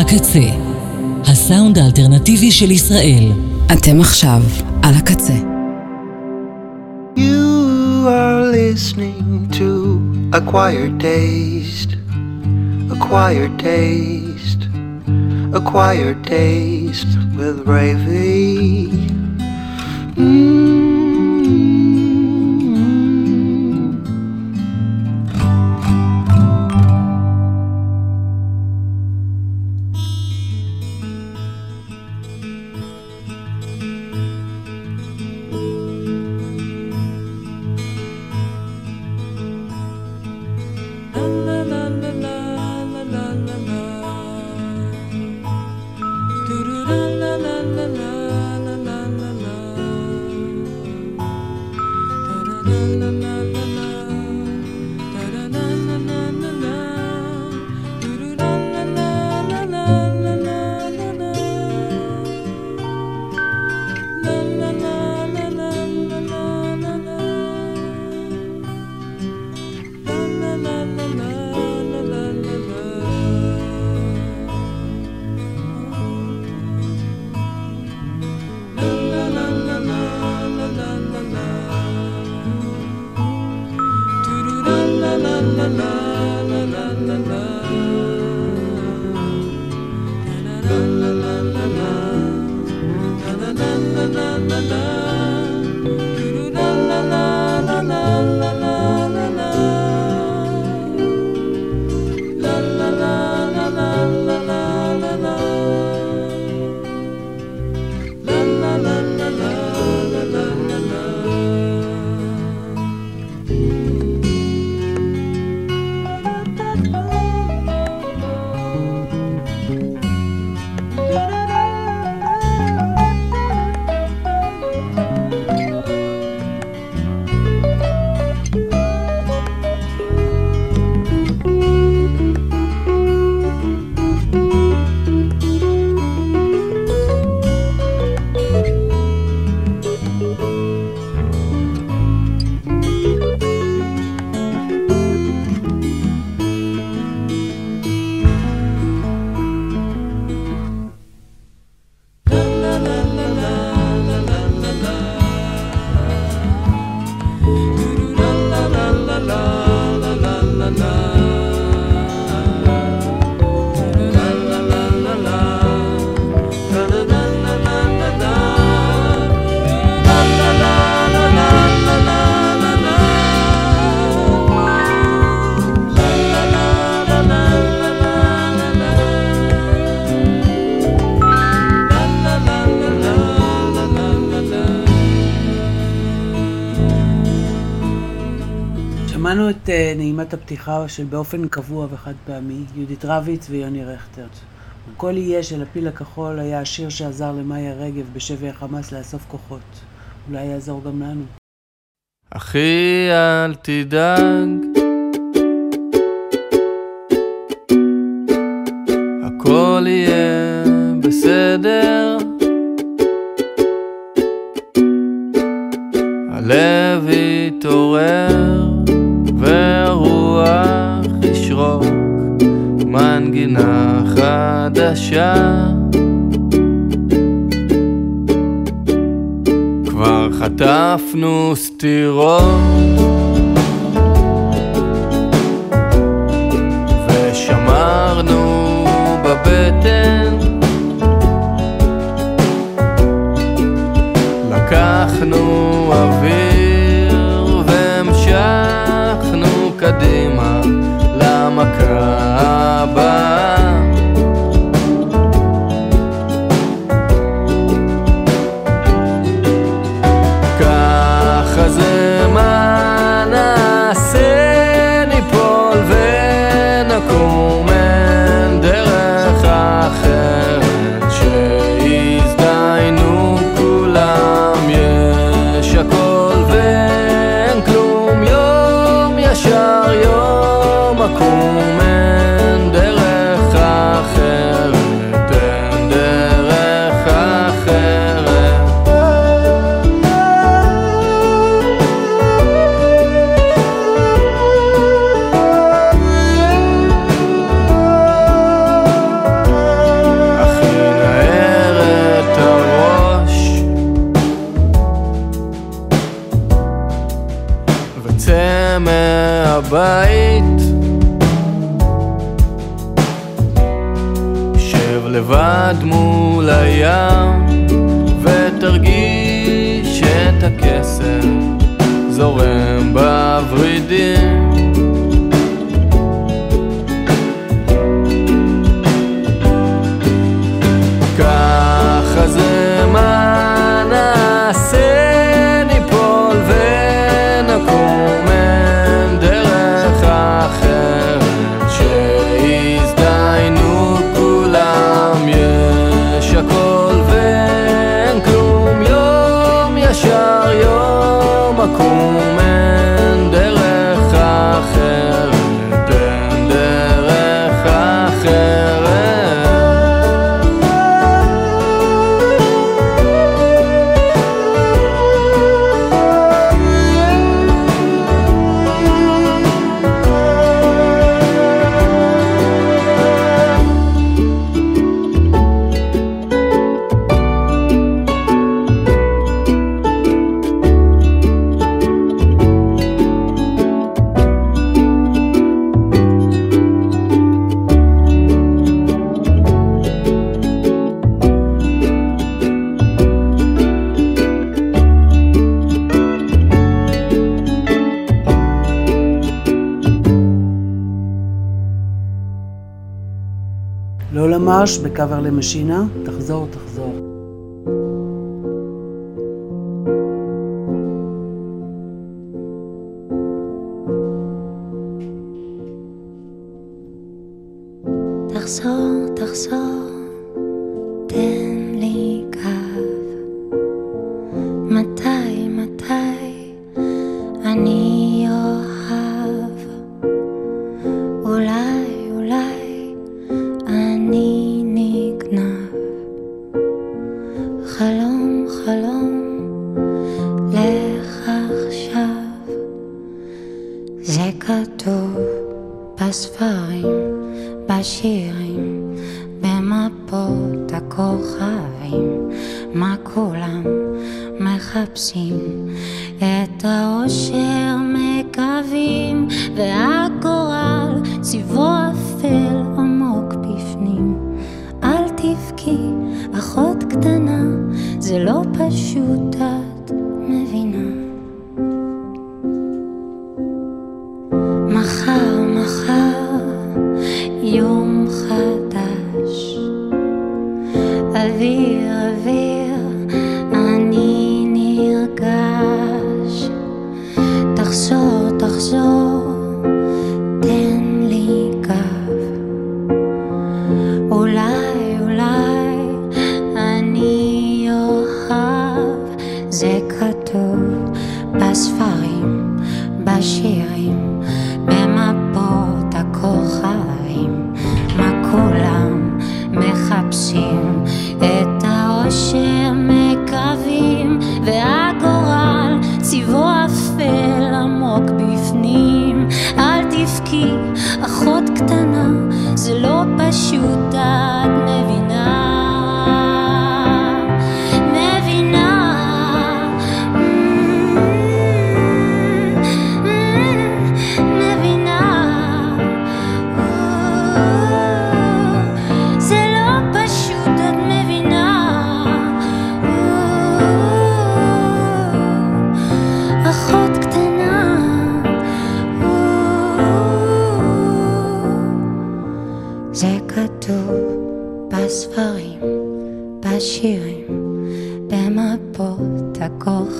הקצה, הסאונד האלטרנטיבי של ישראל. אתם עכשיו על הקצה. You are listening to Acquired Taste, Acquired Taste, Acquired Taste with Ravy. Mm. נעימת הפתיחה של באופן קבוע וחד פעמי, יהודית רביץ ויוני רכטר. "כל יהיה" של הפיל הכחול היה השיר שעזר למאיה רגב בשבי החמאס לאסוף כוחות. אולי יעזור גם לנו. אחי, אל תדאג. מנגינה חדשה. כבר חטפנו סטירות עבר למשינה. השירים במפות הכוכבים מה כולם מחפשים? את האושר מקווים והגורל צבעו אפל עמוק בפנים. אל תבכי אחות קטנה זה לא פשוט. havia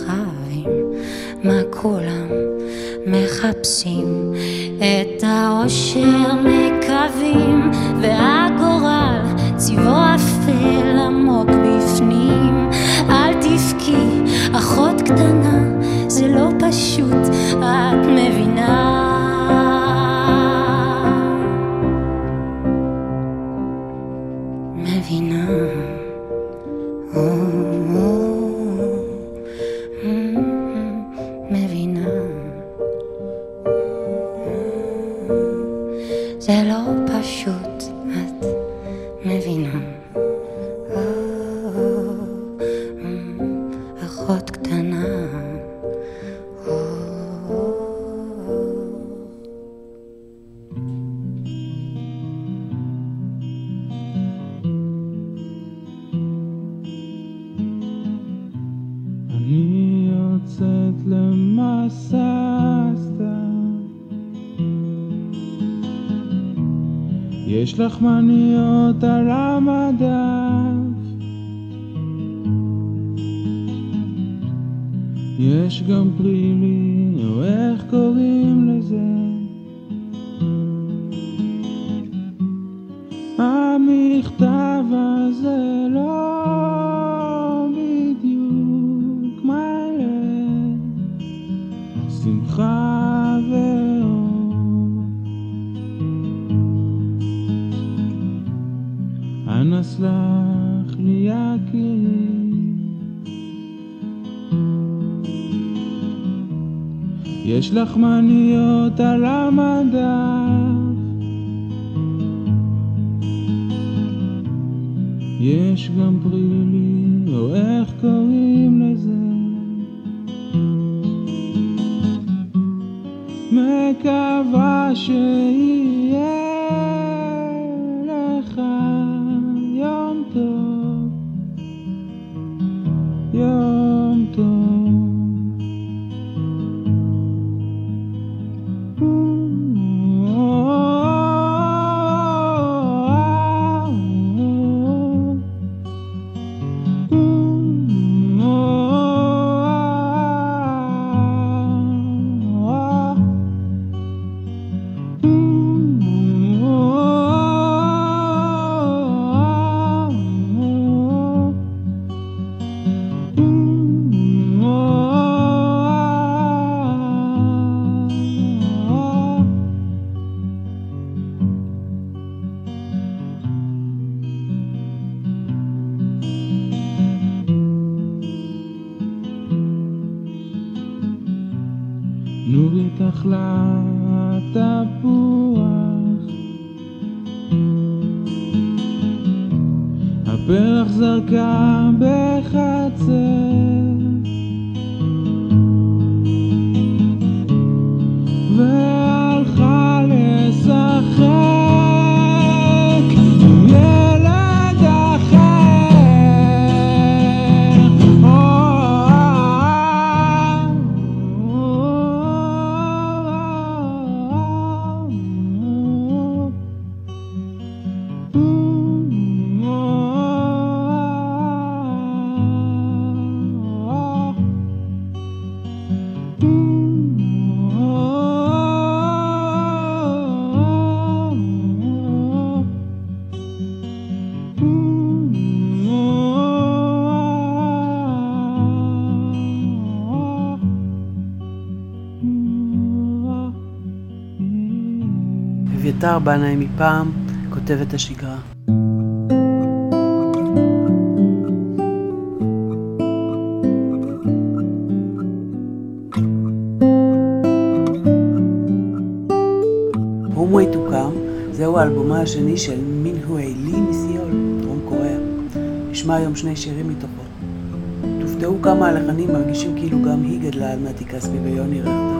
אחריים, מה כולם מחפשים את האושר מקווים, והגורל צבעו אפל עמוק בפנים. אל תבכי, אחות קטנה, זה לא פשוט, את מבינה יש גם פרילי, או איך קוראים לזה? מקווה שיהיה אביתר בנאי מפעם, כותבת השגרה. הומו יתוקם, זהו האלבומה השני של מינהו אילי מסיול, דרום קוריאה. נשמע היום שני שירים מתוכו. תופתעו כמה הלחנים מרגישים כאילו גם היא גדלה על נתי כספי ויוני רכטר.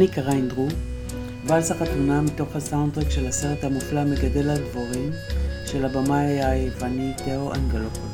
אלני קריינדרו, ואלס החתונה מתוך הסאונדטרק של הסרט המופלא מגדל הדבורים, של הבמאי היווני תאו אנגלופולוס.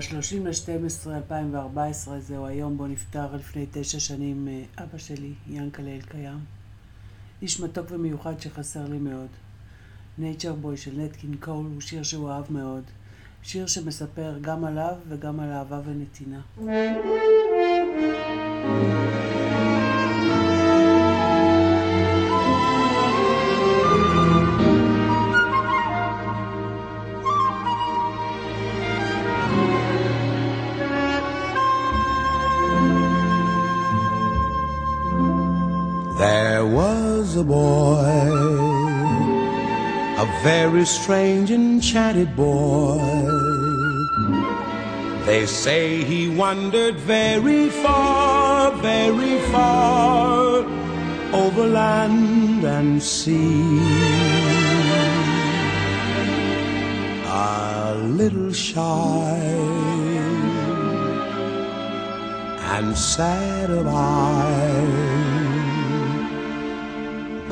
ב-30 ל-12 2014 זהו היום בו נפטר לפני תשע שנים אה, אבא שלי, ינקלה אלקיים. איש מתוק ומיוחד שחסר לי מאוד. נייצ'ר בוי של נטקין קול הוא שיר שהוא אהב מאוד. שיר שמספר גם עליו וגם על אהבה ונתינה. There very strange, enchanted boy. They say he wandered very far, very far over land and sea. A little shy, and sad of eye,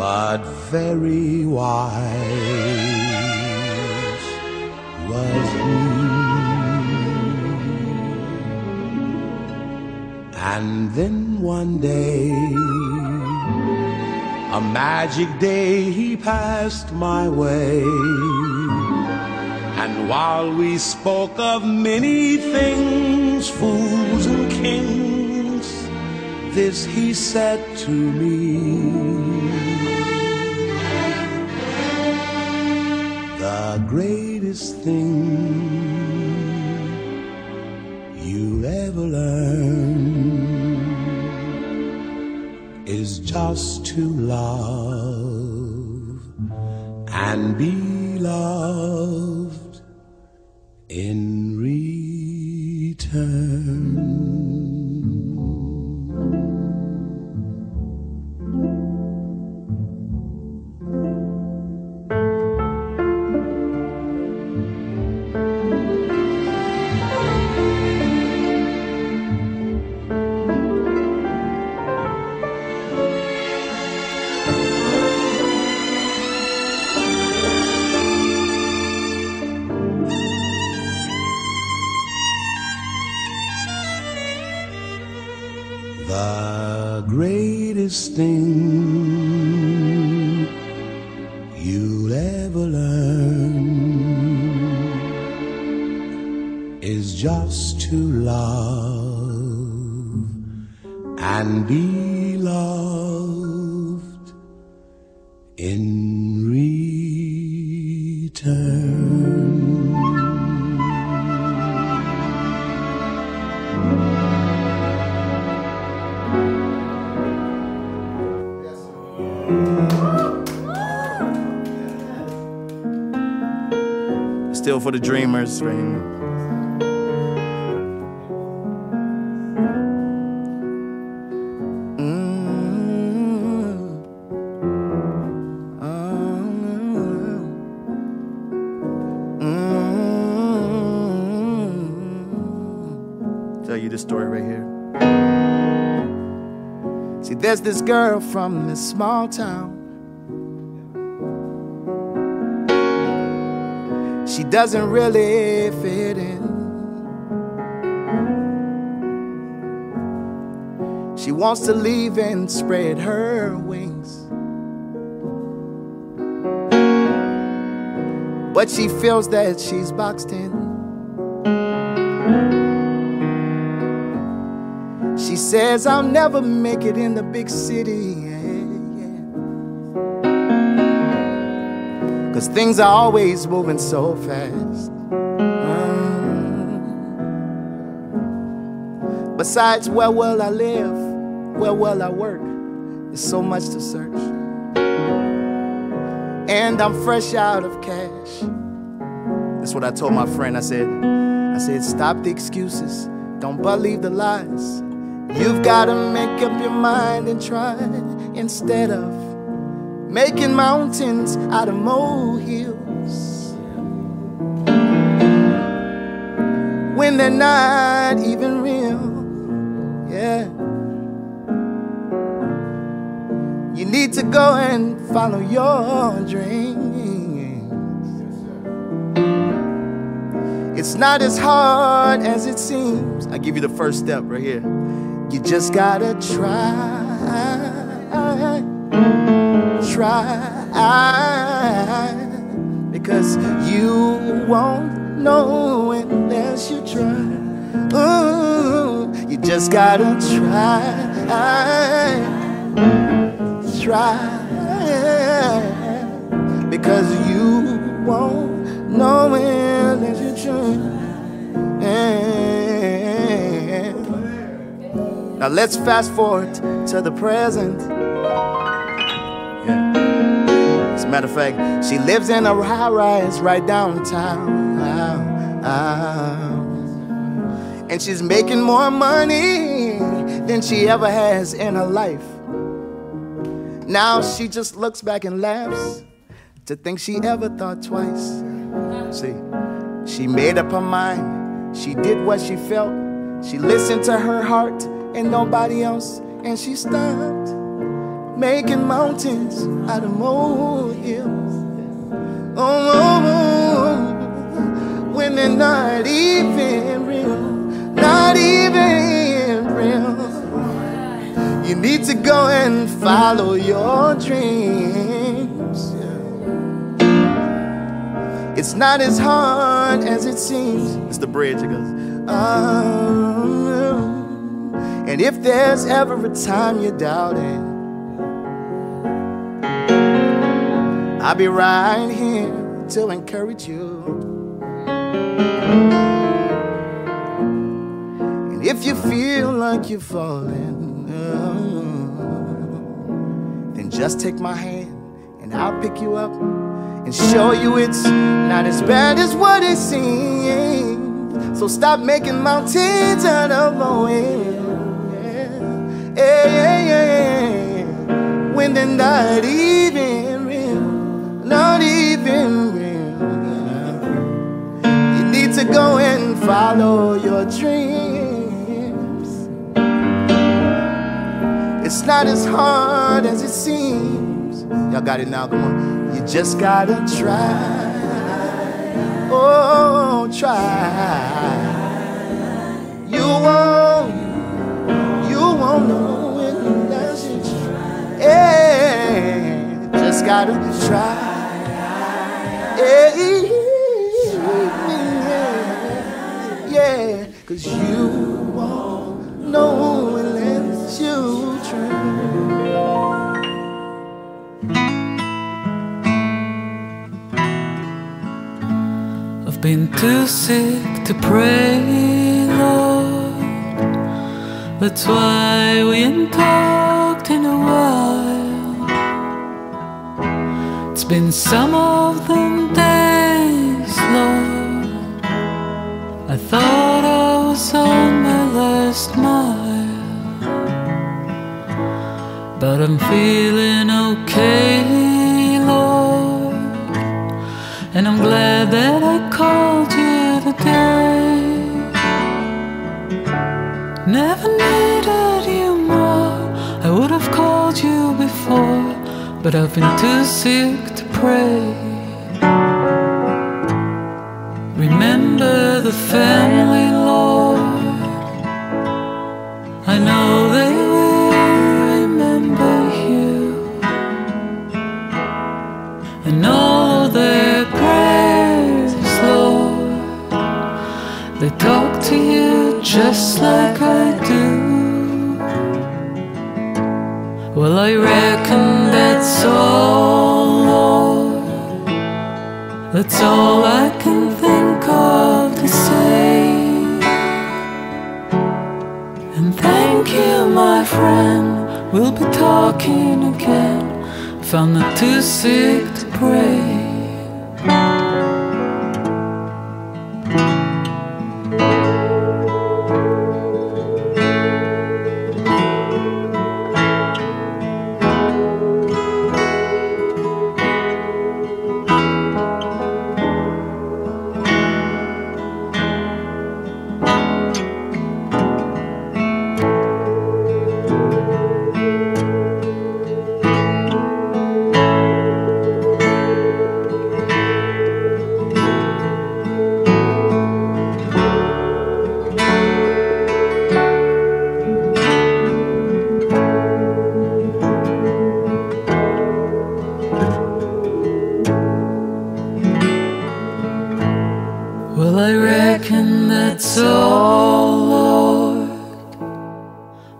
but very wise was he. And then one day, a magic day, he passed my way. And while we spoke of many things, fools and kings, this he said to me. Greatest thing you'll ever learn is just to love and be loved and be loved in return. Still for the dreamers, right this girl from this small town. She doesn't really fit in. She wants to leave and spread her wings. But she feels that she's boxed in. Says, I'll never make it in the big city. Cause things are always moving so fast. Mm. Besides, where will I live? Where will I work? There's so much to search. And I'm fresh out of cash. That's what I told my friend. I said, I said, stop the excuses. Don't believe the lies. You've gotta make up your mind and try instead of making mountains out of molehills when they're not even real. Yeah. You need to go and follow your dreams. It's not as hard as it seems. I give you the first step right here. You just gotta try try because you won't know unless you try. Ooh, you just gotta try, try because you won't know unless you try. Now let's fast forward to the present. Yeah. As a matter of fact, she lives in a high rise right downtown. And she's making more money than she ever has in her life. Now she just looks back and laughs to think she ever thought twice. See, she made up her mind. She did what she felt. She listened to her heart and nobody else, and she stopped making mountains out of molehills. Oh, oh, oh, when they're not even real, not even real. You need to go and follow your dreams. It's not as hard as it seems. It's the bridge. It goes. Oh, um, and if there's ever a time you're doubting, I'll be right here to encourage you. And if you feel like you're falling, oh, then just take my hand and I'll pick you up and show you it's not as bad as what it seems. So stop making mountains out of molehill. Yeah, yeah, yeah, yeah. When they're not even real, not even real. You need to go and follow your dreams. It's not as hard as it seems. Y'all got it now, come on. You just gotta try. Oh, try. You won't, won't know try. Yeah, just gotta try. Yeah, yeah, cause you won't know unless you try. I've been too sick to pray. That's why we ain't talked in a while. It's been some of them days, Lord. I thought I was on my last mile, but I'm feeling okay, Lord. And I'm glad that I called but I've been too sick to pray. Remember the family, Lord. I know they will remember you. And all their prayers, Lord, they talk to you just like I do. Well, I reckon that's all. That's all I can think of to say. And thank you, my friend. We'll be talking again. I'm not too sick to pray.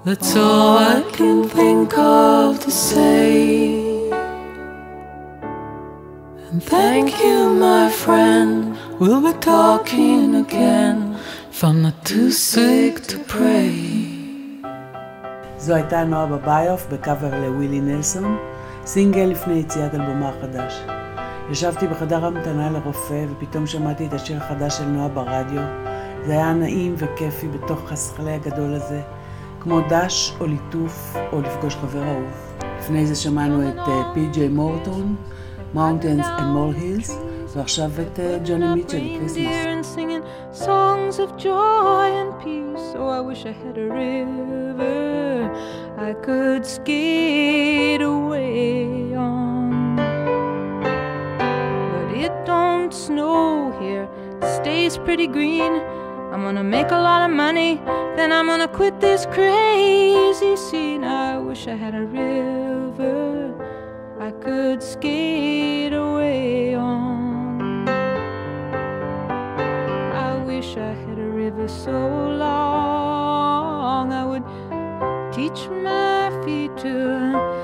That's all I can think of to say. And thank you, my friend. We'll be talking again if I'm not too sick to pray. זו הייתה נועה בביוף בקאבר לווילי נלסון, סינגל לפני יציאת אלבומה החדש. ישבתי בחדר המתנה לרופא ופתאום שמעתי את השיר החדש של נועה ברדיו. זה היה נעים וכיפי בתוך השכלי הגדול הזה, כמו דש או ליטוף או לפגוש חבר אהוב. לפני זה שמענו את פי.ג'יי מורטון, Mountains and Molehills, ועכשיו את ג'וני מיטשל, כריסמס. songs of joy and peace. Oh, I wish I had a river I could skate away on. But it don't snow here, it stays pretty green. I'm gonna make a lot of money, then I'm gonna quit this crazy scene. I wish I had a river I could skate away on. I wish I had a river so long I would teach my feet to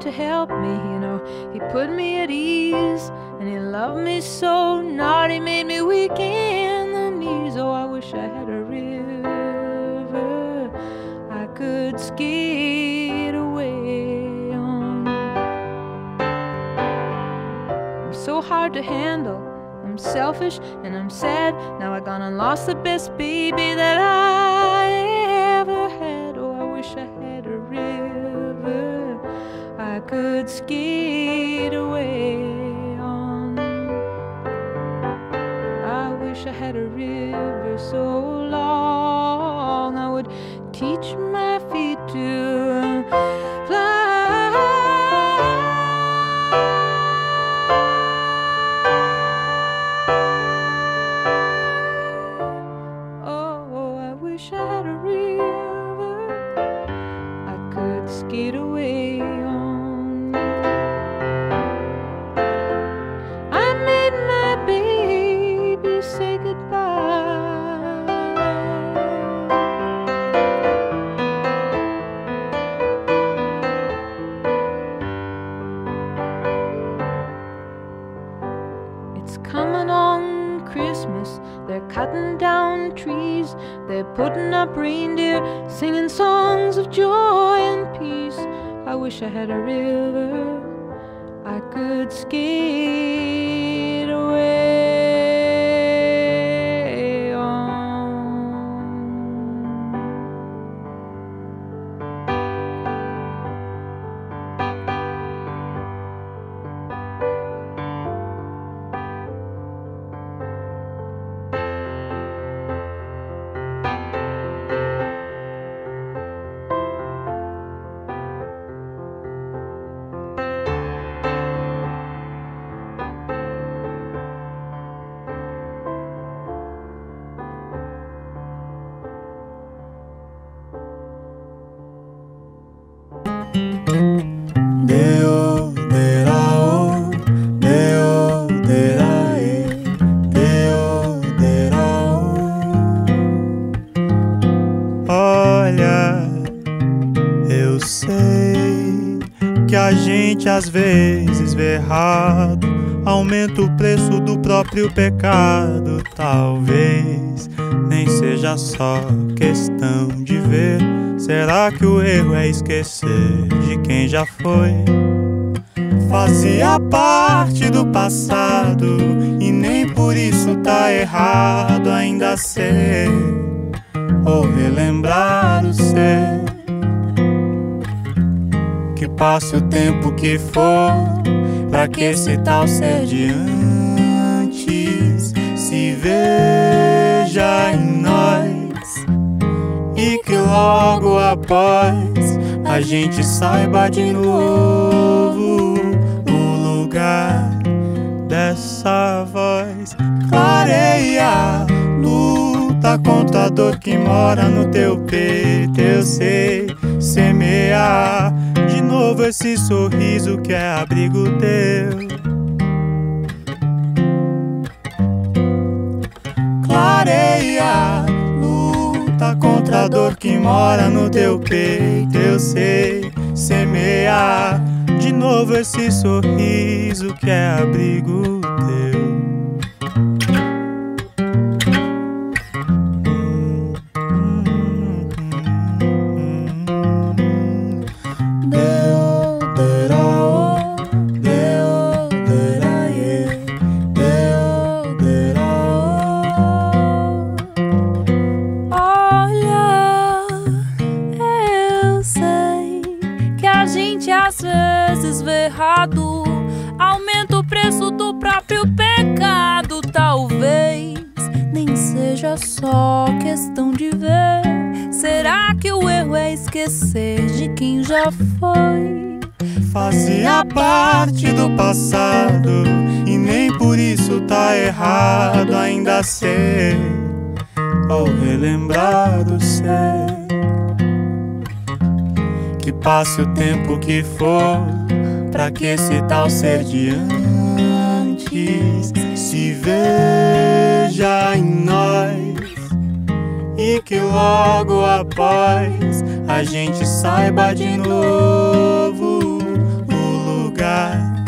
to help me, you know. He put me at ease, and he loved me so. Not he made me weak in the knees. Oh, I wish I had a river I could skate away on. I'm so hard to handle. I'm selfish and I'm sad. Now I gone and lost the best baby that I I wish I had a river I could skate gente às vezes vê errado, aumenta o preço do próprio pecado. Talvez nem seja só questão de ver. Será que o erro é esquecer de quem já foi? Fazia parte do passado e nem por isso tá errado ainda ser ou relembrar o ser. Que passe o tempo que for, pra que esse tal ser de antes se veja em nós e que logo após a gente saiba de novo o lugar dessa voz. Clareia, luta contra a dor que mora no teu peito. Eu sei semear novo esse sorriso que é abrigo teu. Clareia, luta contra a dor que mora no teu peito. Eu sei semear De novo esse sorriso que é abrigo passe o tempo que for, pra que esse tal ser de antes se veja em nós. E que logo após a gente saiba de novo o lugar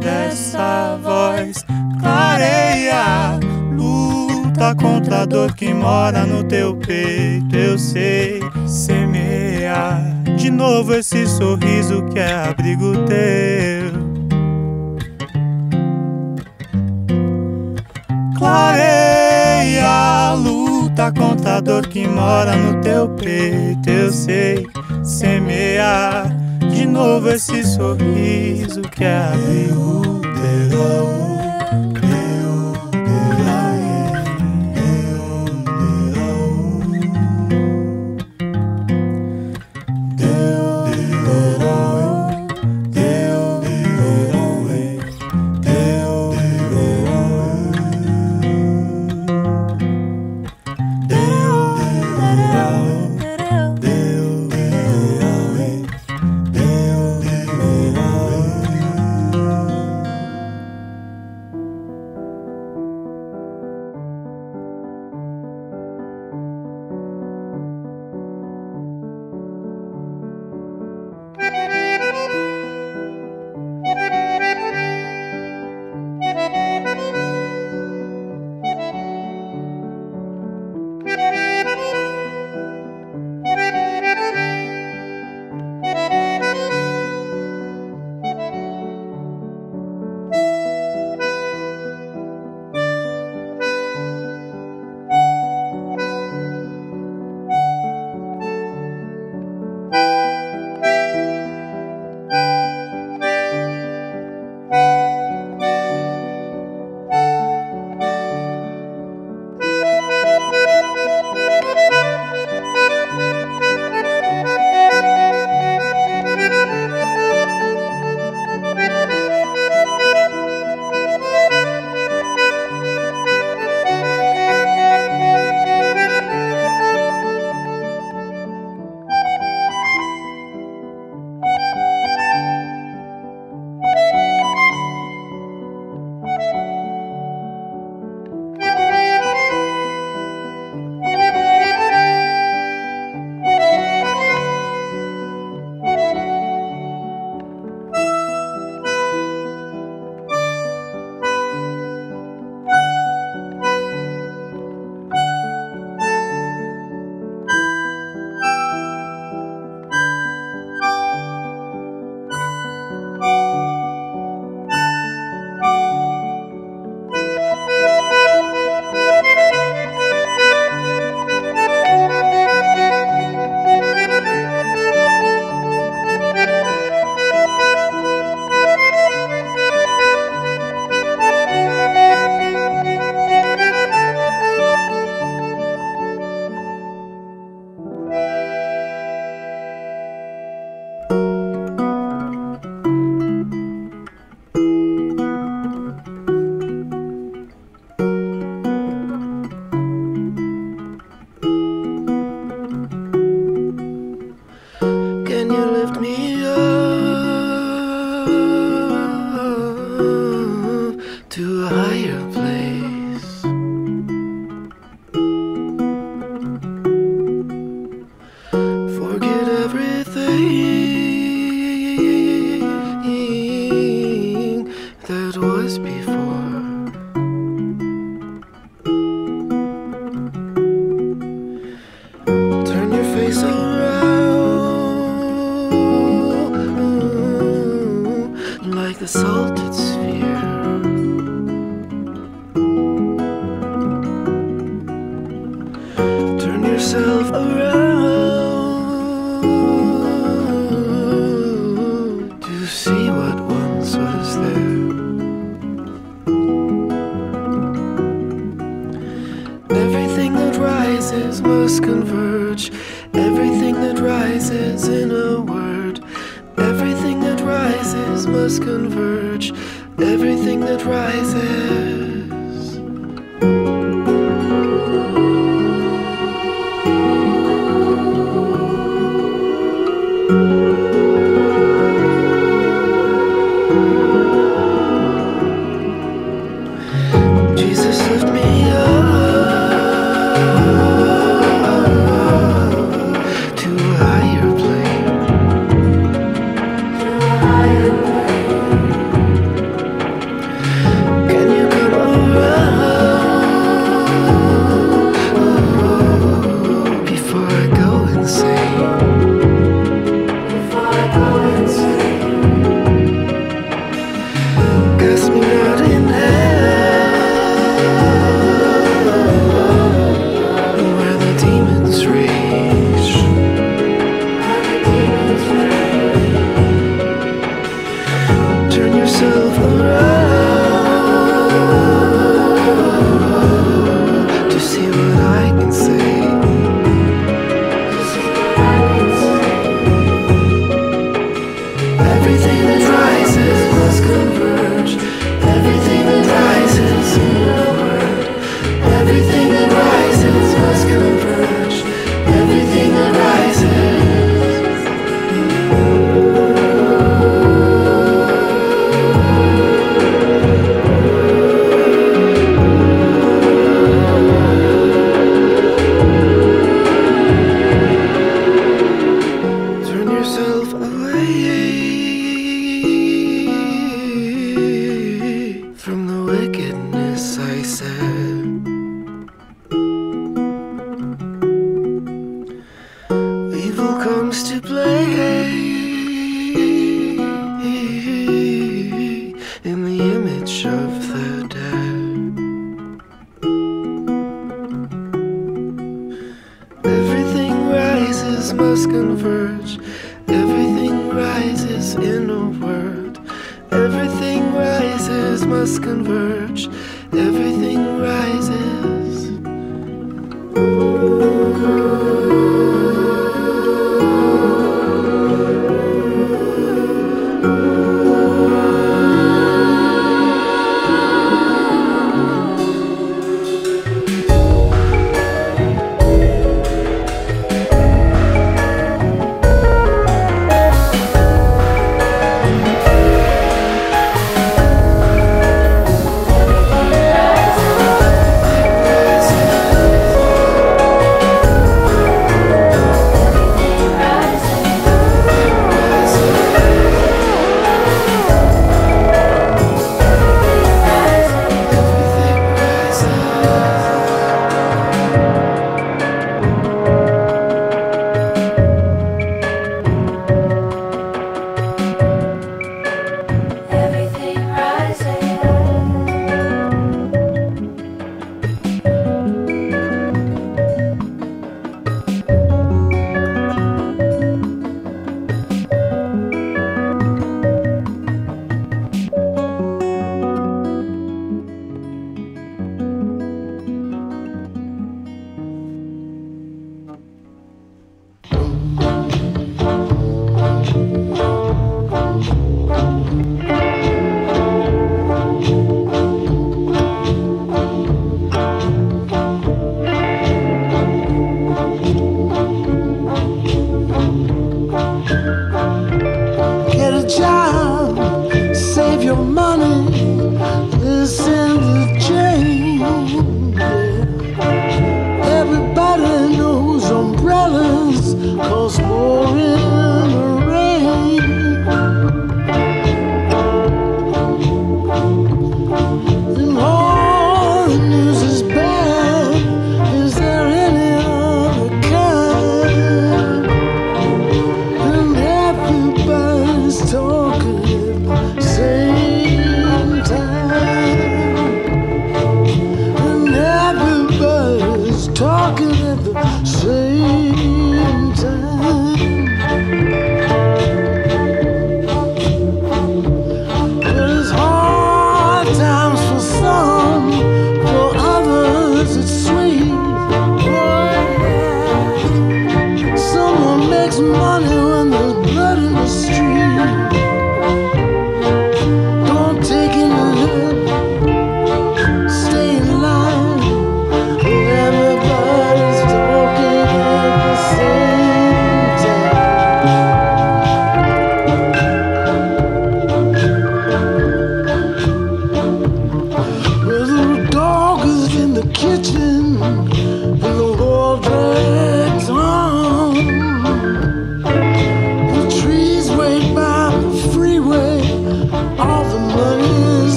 dessa voz. Clareia, luta contra a dor que mora no teu peito. Eu sei semear novo esse sorriso que é abrigo teu. Clareia, luta contra a dor que mora no teu peito. Eu sei semear de novo esse sorriso que é abrigo teu. converge. Everything that rises in a word, everything that rises must converge. Everything that rises.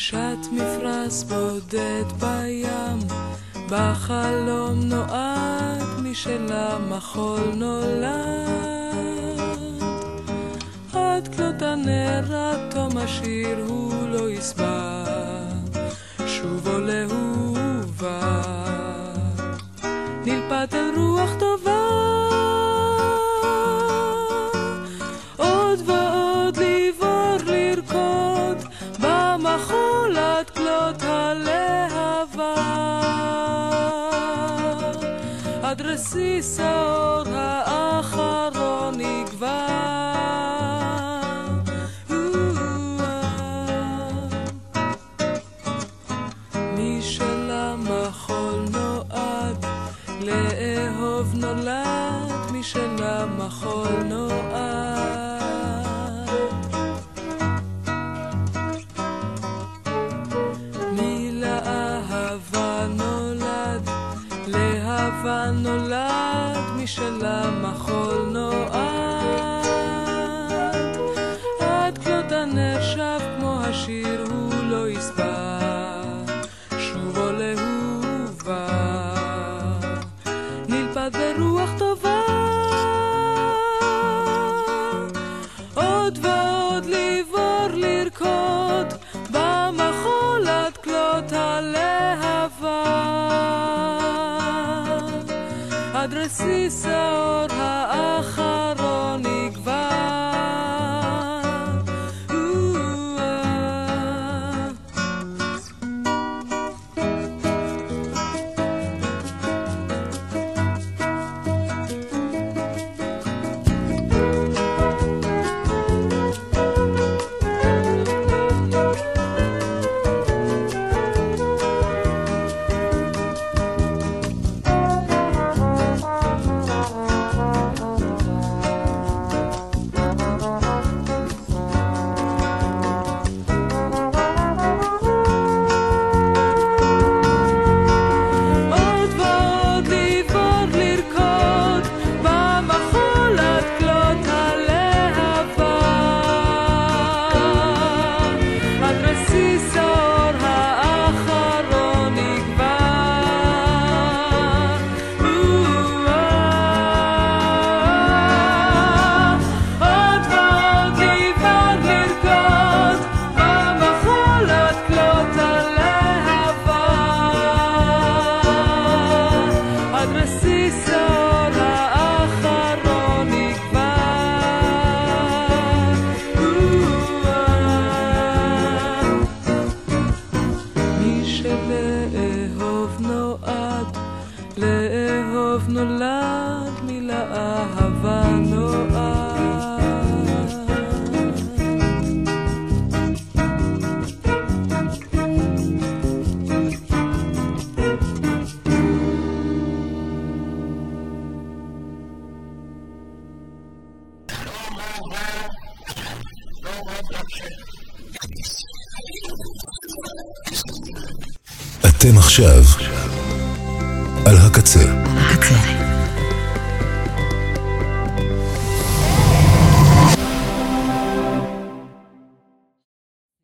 שט מפרש בודד בים, בחלום נועד משלה מחול נולד. עד כלות הנר התום השיר הוא לא יסבע, שוב עולה הוא ובא.